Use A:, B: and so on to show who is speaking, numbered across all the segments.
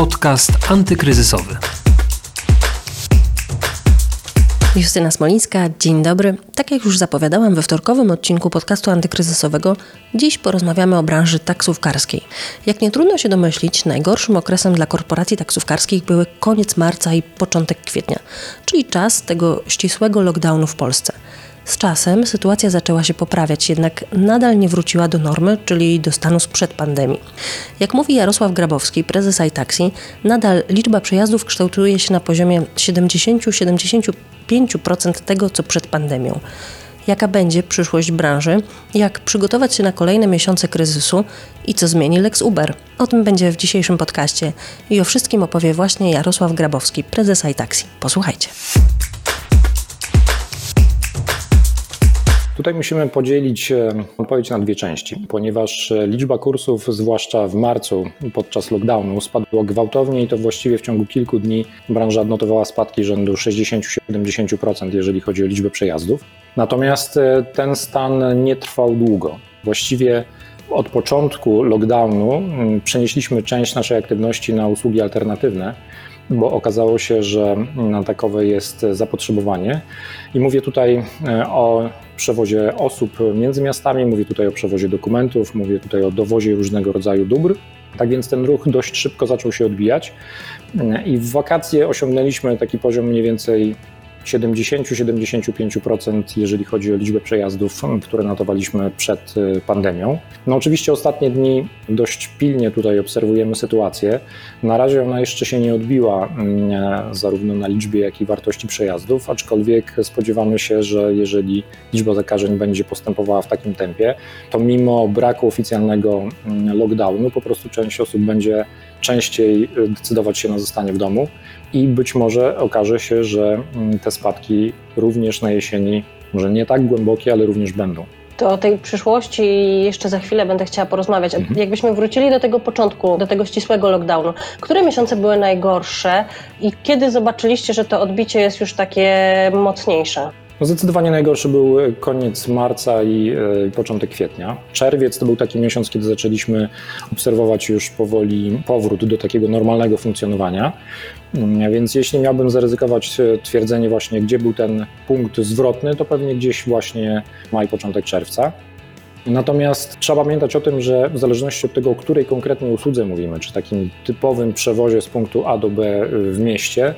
A: Podcast antykryzysowy.
B: Justyna Smolińska, dzień dobry. Tak jak już zapowiadałam we wtorkowym odcinku podcastu antykryzysowego, dziś porozmawiamy o branży taksówkarskiej. Jak nie trudno się domyślić, najgorszym okresem dla korporacji taksówkarskich były koniec marca i początek kwietnia, czyli czas tego ścisłego lockdownu w Polsce. Z czasem sytuacja zaczęła się poprawiać, jednak nadal nie wróciła do normy, czyli do stanu sprzed pandemii. Jak mówi Jarosław Grabowski, prezes iTaxi, nadal liczba przejazdów kształtuje się na poziomie 70-75% tego, co przed pandemią. Jaka będzie przyszłość branży, jak przygotować się na kolejne miesiące kryzysu i co zmieni Lex Uber? O tym będzie w dzisiejszym podcaście i o wszystkim opowie właśnie Jarosław Grabowski, prezes iTaxi. Posłuchajcie.
C: Tutaj musimy podzielić e, odpowiedź na dwie części, ponieważ e, liczba kursów, zwłaszcza w marcu podczas lockdownu, spadła gwałtownie i to właściwie w ciągu kilku dni branża odnotowała spadki rzędu 60-70%, jeżeli chodzi o liczbę przejazdów. Natomiast e, ten stan nie trwał długo. Właściwie od początku lockdownu mm, przenieśliśmy część naszej aktywności na usługi alternatywne bo okazało się, że na takowe jest zapotrzebowanie. I mówię tutaj e, o przewozie osób między miastami, mówię tutaj o przewozie dokumentów, mówię tutaj o dowozie różnego rodzaju dóbr. Tak więc ten ruch dość szybko zaczął się odbijać i w wakacje osiągnęliśmy taki poziom mniej więcej 70-75%, jeżeli chodzi o liczbę przejazdów, które notowaliśmy przed y, pandemią. No oczywiście ostatnie dni dość pilnie tutaj obserwujemy sytuację. Na razie ona jeszcze się nie odbiła mm, zarówno na liczbie, jak i wartości przejazdów, aczkolwiek spodziewamy się, że jeżeli liczba zakażeń będzie postępowała w takim tempie, to mimo braku oficjalnego mm, lockdownu po prostu część osób będzie częściej y, decydować się na zostanie w domu i być może okaże się, że mm, te spadki również na jesieni, może nie tak głębokie, ale również będą.
B: To o tej przyszłości jeszcze za chwilę będę chciała porozmawiać. Mhm. Jakbyśmy wrócili do tego początku, do tego ścisłego lockdownu, które miesiące były najgorsze i kiedy zobaczyliście, że to odbicie jest już takie mocniejsze?
C: No zdecydowanie najgorszy był koniec marca i y, początek kwietnia. Czerwiec to był taki miesiąc, kiedy zaczęliśmy obserwować już powoli powrót do takiego normalnego funkcjonowania. Mm, więc jeśli miałbym zaryzykować e, twierdzenie właśnie, gdzie był ten punkt zwrotny, to pewnie gdzieś właśnie maj, początek czerwca. Natomiast trzeba pamiętać o tym, że w zależności od tego, o której konkretnej usłudze mówimy, czy takim typowym przewozie z punktu A do B w mieście,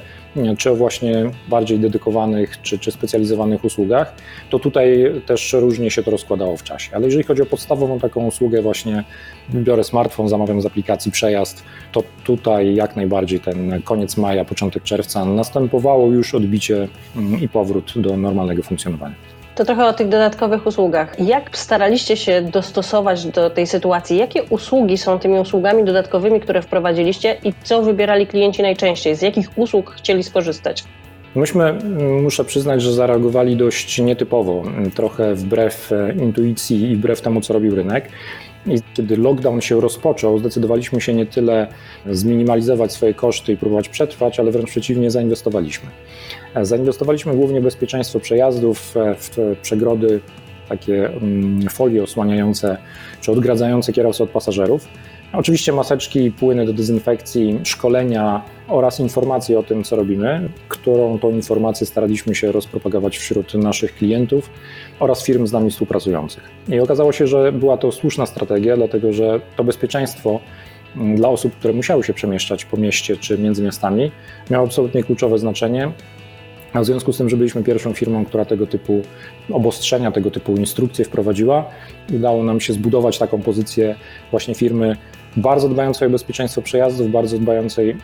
C: czy o właśnie bardziej dedykowanych czy, czy specjalizowanych usługach, to tutaj też różnie się to rozkładało w czasie. Ale jeżeli chodzi o podstawową taką usługę, właśnie biorę smartfon, zamawiam z aplikacji przejazd, to tutaj jak najbardziej ten koniec maja, początek czerwca następowało już odbicie mm, i powrót do normalnego funkcjonowania.
B: To trochę o tych dodatkowych usługach. Jak staraliście się dostosować do tej sytuacji? Jakie usługi są tymi usługami dodatkowymi, które wprowadziliście i co wybierali klienci najczęściej? Z jakich usług chcieli skorzystać?
C: Myśmy, muszę przyznać, że zareagowali dość nietypowo, trochę wbrew e, intuicji i wbrew temu, co robił rynek. I kiedy lockdown się rozpoczął, zdecydowaliśmy się nie tyle zminimalizować swoje koszty i próbować przetrwać, ale wręcz przeciwnie, zainwestowaliśmy. Zainwestowaliśmy głównie w bezpieczeństwo przejazdów, w przegrody, takie mm, folie osłaniające czy odgradzające kierowcę od pasażerów. Oczywiście maseczki, płyny do dezynfekcji, szkolenia oraz informacje o tym, co robimy, którą tą informację staraliśmy się rozpropagować wśród naszych klientów oraz firm z nami współpracujących. I okazało się, że była to słuszna strategia, dlatego że to bezpieczeństwo mm, dla osób, które musiały się przemieszczać po mieście czy między miastami, miało absolutnie kluczowe znaczenie. A w związku z tym, że byliśmy pierwszą firmą, która tego typu obostrzenia, tego typu instrukcje wprowadziła, udało nam się zbudować taką pozycję właśnie firmy bardzo dbającej o bezpieczeństwo przejazdów, bardzo dbającej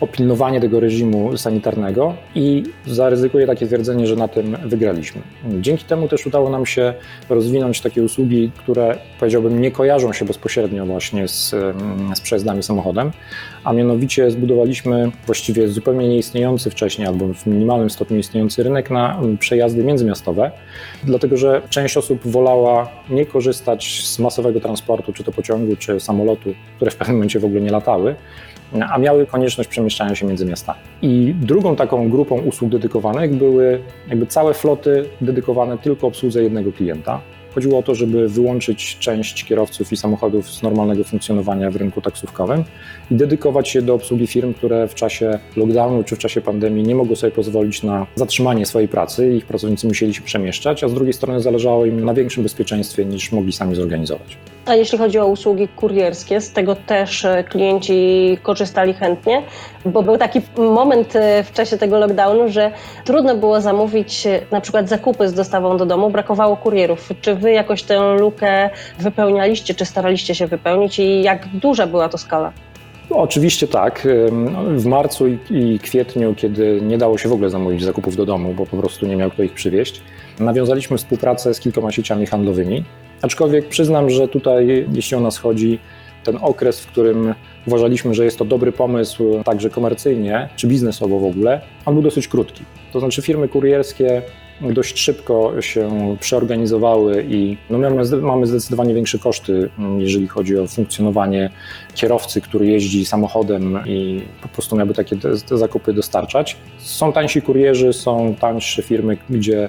C: o pilnowanie tego reżimu sanitarnego i zaryzykuję takie twierdzenie, że na tym wygraliśmy. Dzięki temu też udało nam się rozwinąć takie usługi, które powiedziałbym nie kojarzą się bezpośrednio właśnie z, z przejazdami samochodem, a mianowicie zbudowaliśmy właściwie zupełnie nieistniejący wcześniej albo w minimalnym stopniu istniejący rynek na przejazdy międzymiastowe, dlatego że część osób wolała nie korzystać z masowego transportu, czy to pociągu, czy samolotu, które w pewnym momencie w ogóle nie latały, a miały konieczność przemieszczania się między miastami. I drugą taką grupą usług dedykowanych były jakby całe floty dedykowane tylko obsłudze jednego klienta. Chodziło o to, żeby wyłączyć część kierowców i samochodów z normalnego funkcjonowania w rynku taksówkowym i dedykować się do obsługi firm, które w czasie lockdownu czy w czasie pandemii nie mogły sobie pozwolić na zatrzymanie swojej pracy. Ich pracownicy musieli się przemieszczać, a z drugiej strony zależało im na większym bezpieczeństwie niż mogli sami zorganizować.
D: A jeśli chodzi o usługi kurierskie, z tego też e, klienci korzystali chętnie, bo był taki moment e, w czasie tego lockdownu, że trudno było zamówić e, na przykład zakupy z dostawą do domu, brakowało kurierów. Czy wy jakoś tę lukę wypełnialiście, czy staraliście się wypełnić i jak duża była to skala?
C: No, oczywiście tak. W marcu i kwietniu, kiedy nie dało się w ogóle zamówić zakupów do domu, bo po prostu nie miał kto ich przywieźć, nawiązaliśmy współpracę z kilkoma sieciami handlowymi. Aczkolwiek przyznam, że tutaj, jeśli o nas chodzi, ten okres, w którym uważaliśmy, że jest to dobry pomysł, także komercyjnie czy biznesowo w ogóle, on był dosyć krótki. To znaczy firmy kurierskie dość szybko się przeorganizowały i no mamy zdecydowanie większe koszty, jeżeli chodzi o funkcjonowanie kierowcy, który jeździ samochodem i po prostu miałby takie te, zakupy dostarczać. Są tańsi kurierzy, są tańsze firmy, gdzie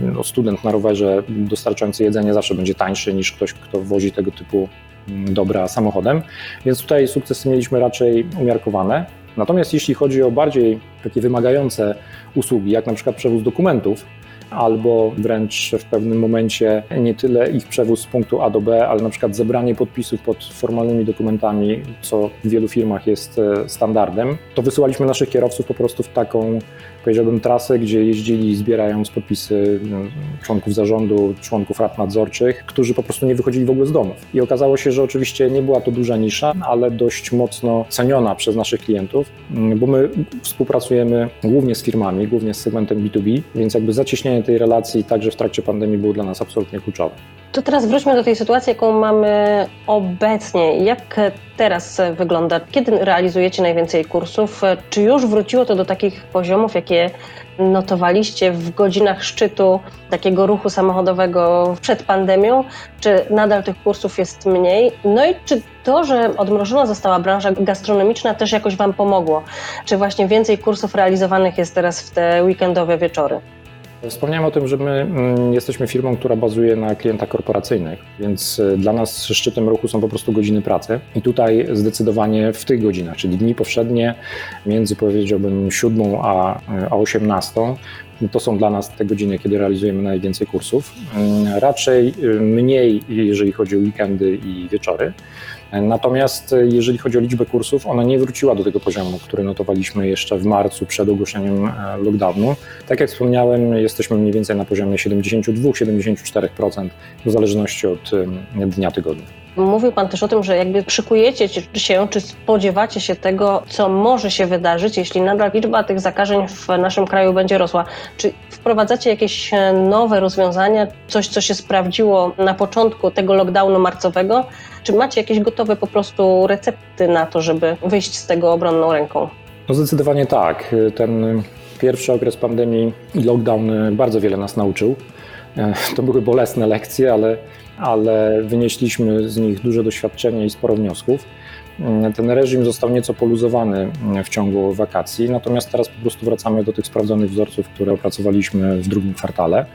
C: no, student na rowerze dostarczający jedzenie zawsze będzie tańszy niż ktoś, kto wozi tego typu mm, dobra samochodem, więc tutaj sukcesy mieliśmy raczej umiarkowane. Natomiast jeśli chodzi o bardziej takie wymagające usługi, jak na przykład przewóz dokumentów, albo wręcz w pewnym momencie nie tyle ich przewóz z punktu A do B, ale na przykład zebranie podpisów pod formalnymi dokumentami, co w wielu firmach jest e, standardem, to wysyłaliśmy naszych kierowców po prostu w taką, powiedziałbym, trasę, gdzie jeździli zbierając podpisy no, członków zarządu, członków rad nadzorczych, którzy po prostu nie wychodzili w ogóle z domów. I okazało się, że oczywiście nie była to duża nisza, ale dość mocno ceniona przez naszych klientów, mm, bo my współpracujemy głównie z firmami, głównie z segmentem B2B, więc jakby zacieśnienie tej relacji także w trakcie pandemii był dla nas absolutnie kluczowy.
D: To teraz wróćmy do tej sytuacji, jaką mamy obecnie. Jak teraz wygląda? Kiedy realizujecie najwięcej kursów? Czy już wróciło to do takich poziomów, jakie notowaliście w godzinach szczytu takiego ruchu samochodowego przed pandemią? Czy nadal tych kursów jest mniej? No i czy to, że odmrożona została branża gastronomiczna też jakoś Wam pomogło? Czy właśnie więcej kursów realizowanych jest teraz w te weekendowe wieczory?
C: Wspomniałem o tym, że my mm, jesteśmy firmą, która bazuje na klientach korporacyjnych, więc y, dla nas szczytem ruchu są po prostu godziny pracy. I tutaj zdecydowanie w tych godzinach, czyli dni powszednie, między powiedziałbym 7 a, a 18, to są dla nas te godziny, kiedy realizujemy najwięcej kursów. Mm, raczej y, mniej, jeżeli chodzi o weekendy i wieczory. Natomiast e, jeżeli chodzi o liczbę kursów, ona nie wróciła do tego poziomu, który notowaliśmy jeszcze w marcu przed ogłoszeniem e, lockdownu. Tak jak wspomniałem, jesteśmy mniej więcej na poziomie 72-74% w zależności od dnia tygodnia.
D: Mówił Pan też o tym, że jakby szykujecie się, czy spodziewacie się tego, co może się wydarzyć, jeśli nadal liczba tych zakażeń w naszym kraju będzie rosła. Czy wprowadzacie jakieś e, nowe rozwiązania, coś, co się sprawdziło na początku tego lockdownu marcowego? Czy macie jakieś gotowe po prostu recepty na to, żeby wyjść z tego obronną ręką?
C: No zdecydowanie tak. Ten pierwszy okres pandemii i lockdown bardzo wiele nas nauczył. E, to były bolesne lekcje, ale, ale wynieśliśmy z nich duże doświadczenie i sporo wniosków. E, ten reżim został nieco poluzowany w ciągu wakacji, natomiast teraz po prostu wracamy do tych sprawdzonych wzorców, które opracowaliśmy w drugim kwartale.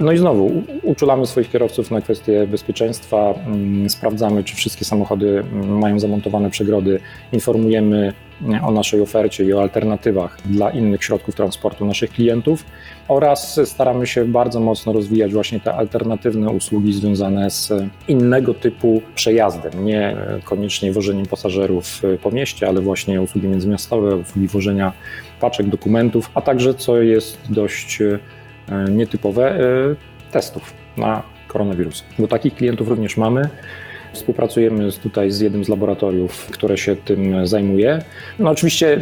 C: No i znowu uczulamy swoich kierowców na kwestie bezpieczeństwa, mm, sprawdzamy, czy wszystkie samochody mm, mają zamontowane przegrody, informujemy o naszej ofercie i o alternatywach dla innych środków transportu naszych klientów oraz staramy się bardzo mocno rozwijać właśnie te alternatywne usługi związane z innego typu przejazdem, nie koniecznie wożeniem pasażerów po mieście, ale właśnie usługi międzymiastowe, usługi wożenia paczek, dokumentów, a także, co jest dość E, nietypowe e, testów na koronawirus. Bo takich klientów również mamy. Współpracujemy tutaj z jednym z laboratoriów, które się tym zajmuje. No oczywiście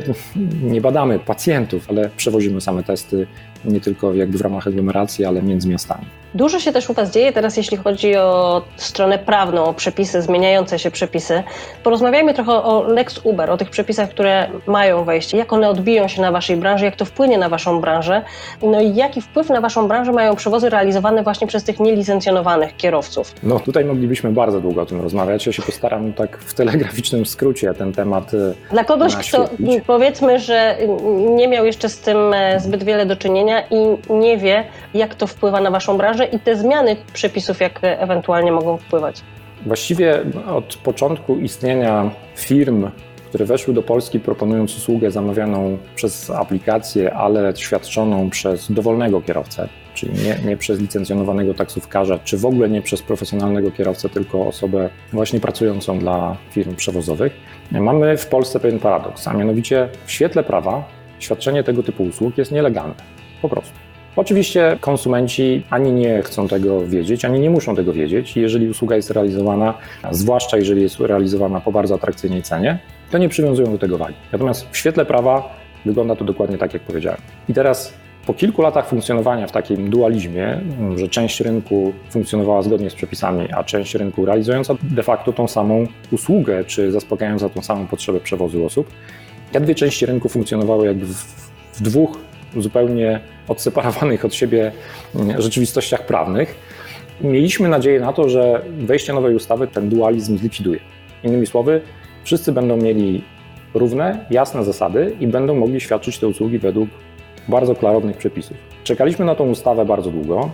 C: nie badamy pacjentów, ale przewozimy same testy nie tylko jakby w ramach aglomeracji, ale między miastami.
D: Dużo się też u Was dzieje teraz, jeśli chodzi o stronę prawną, o przepisy, zmieniające się przepisy. Porozmawiajmy trochę o Lex Uber, o tych przepisach, które mają wejście, jak one odbiją się na Waszej branży, jak to wpłynie na Waszą branżę, no i jaki wpływ na Waszą branżę mają przewozy realizowane właśnie przez tych nielicencjonowanych kierowców.
C: No tutaj moglibyśmy bardzo długo o tym rozmawiać. Ja się postaram tak w telegraficznym skrócie ten temat.
D: E, Dla kogoś, kto powiedzmy, że nie miał jeszcze z tym e, zbyt wiele do czynienia, i nie wie, jak to wpływa na Waszą branżę i te zmiany przepisów, jak ewentualnie mogą wpływać?
C: Właściwie od początku istnienia firm, które weszły do Polski proponując usługę zamawianą przez aplikację, ale świadczoną przez dowolnego kierowcę, czyli nie, nie, przez licencjonowanego taksówkarza, czy w ogóle nie przez profesjonalnego kierowcę, tylko osobę właśnie pracującą dla firm przewozowych, mamy w Polsce pewien paradoks, a mianowicie w świetle prawa świadczenie tego typu usług jest nielegalne. Po prostu. Oczywiście konsumenci ani nie chcą tego wiedzieć, ani nie muszą tego wiedzieć. Jeżeli usługa jest realizowana, zwłaszcza jeżeli jest realizowana po bardzo atrakcyjnej cenie, to nie przywiązują do tego wagi. Natomiast w świetle prawa wygląda to dokładnie tak, jak powiedziałem. I teraz po kilku latach funkcjonowania w takim dualizmie, że część rynku funkcjonowała zgodnie z przepisami, a część rynku realizująca de facto tą samą usługę, czy zaspokajająca tą samą potrzebę przewozu osób, te dwie części rynku funkcjonowały jakby w, w dwóch zupełnie odseparowanych od siebie mm, rzeczywistościach prawnych. Mieliśmy nadzieję na to, że wejście nowej ustawy ten dualizm zlikwiduje. Innymi słowy, wszyscy będą mieli równe, jasne zasady i będą mogli świadczyć te usługi według bardzo klarownych przepisów. Czekaliśmy na tą ustawę bardzo długo.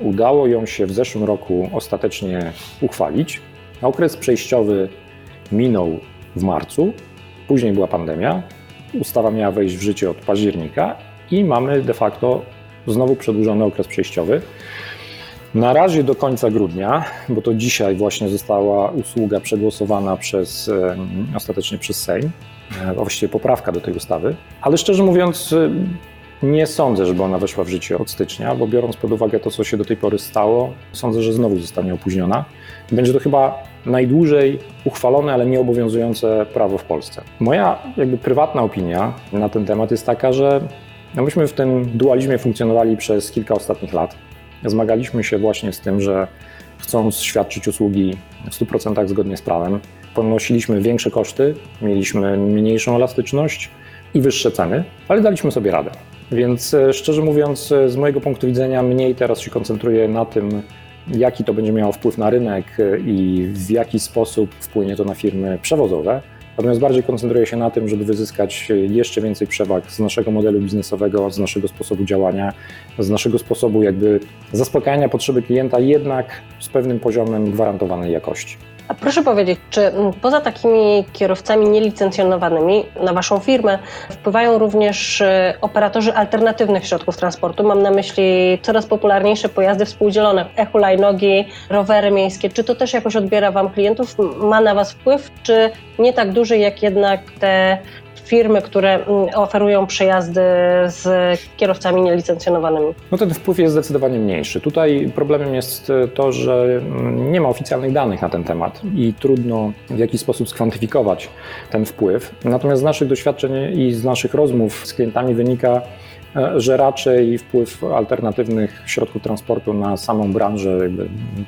C: Udało ją się w zeszłym roku ostatecznie uchwalić. Okres przejściowy minął w marcu, później była pandemia. Ustawa miała wejść w życie od października i mamy de facto znowu przedłużony okres przejściowy. Na razie do końca grudnia, bo to dzisiaj właśnie została usługa przegłosowana przez, ostatecznie przez Sejm, e, właściwie poprawka do tej ustawy, ale szczerze mówiąc, nie sądzę, żeby ona weszła w życie od stycznia, bo biorąc pod uwagę to, co się do tej pory stało, sądzę, że znowu zostanie opóźniona. Będzie to chyba najdłużej uchwalone, ale nie obowiązujące prawo w Polsce. Moja jakby prywatna opinia na ten temat jest taka, że no myśmy w tym dualizmie funkcjonowali przez kilka ostatnich lat. Zmagaliśmy się właśnie z tym, że chcąc świadczyć usługi w 100% zgodnie z prawem, ponosiliśmy większe koszty, mieliśmy mniejszą elastyczność i wyższe ceny, ale daliśmy sobie radę. Więc e, szczerze mówiąc, e, z mojego punktu widzenia, mniej teraz się koncentruję na tym, jaki to będzie miało wpływ na rynek e, i w jaki sposób wpłynie to na firmy przewozowe. Natomiast bardziej koncentruję się na tym, żeby wyzyskać jeszcze więcej przewag z naszego modelu biznesowego, z naszego sposobu działania, z naszego sposobu jakby zaspokajania potrzeby klienta, jednak z pewnym poziomem gwarantowanej jakości.
D: A proszę powiedzieć, czy mm, poza takimi kierowcami nielicencjonowanymi na Waszą firmę wpływają również y, operatorzy alternatywnych środków transportu? Mam na myśli coraz popularniejsze pojazdy współdzielone, hulajnogi, rowery miejskie. Czy to też jakoś odbiera Wam klientów? Ma na Was wpływ, czy nie tak duży jak jednak te firmy, które mm, oferują przejazdy z kierowcami nielicencjonowanymi?
C: No ten wpływ jest zdecydowanie mniejszy. Tutaj problemem jest e, to, że mm, nie ma oficjalnych danych na ten temat i trudno w jakiś sposób skwantyfikować ten wpływ. Natomiast z naszych doświadczeń i z naszych rozmów z klientami wynika, że raczej wpływ alternatywnych środków transportu na samą branżę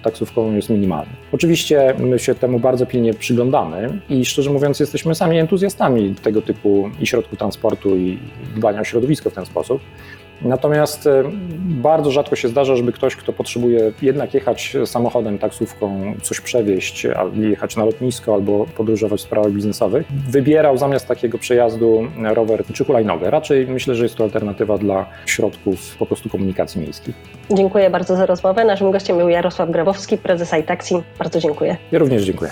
C: taksówkową jest minimalny. Oczywiście my się temu bardzo pilnie przyglądamy i szczerze mówiąc jesteśmy sami entuzjastami tego typu i środków transportu i dbania o środowisko w ten sposób. Natomiast e, bardzo rzadko się zdarza, żeby ktoś, kto potrzebuje jednak jechać samochodem, taksówką, coś przewieźć, jechać na lotnisko albo podróżować w sprawach biznesowych, wybierał zamiast takiego przejazdu rower czy hulajnogę. Raczej myślę, że jest to alternatywa dla środków po prostu komunikacji miejskiej.
D: Dziękuję bardzo za rozmowę. Naszym gościem był Jarosław Grabowski, prezes iTaxi. Bardzo dziękuję.
C: Ja również dziękuję.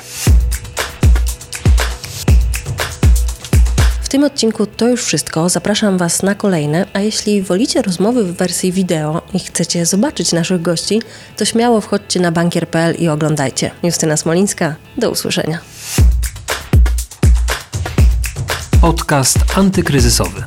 B: Tym odcinku to już wszystko. Zapraszam Was na kolejne, a jeśli wolicie rozmowy w wersji wideo i chcecie zobaczyć naszych gości, to śmiało wchodźcie na bankier.pl i oglądajcie. Justyna Smolińska, do usłyszenia.
A: Podcast antykryzysowy.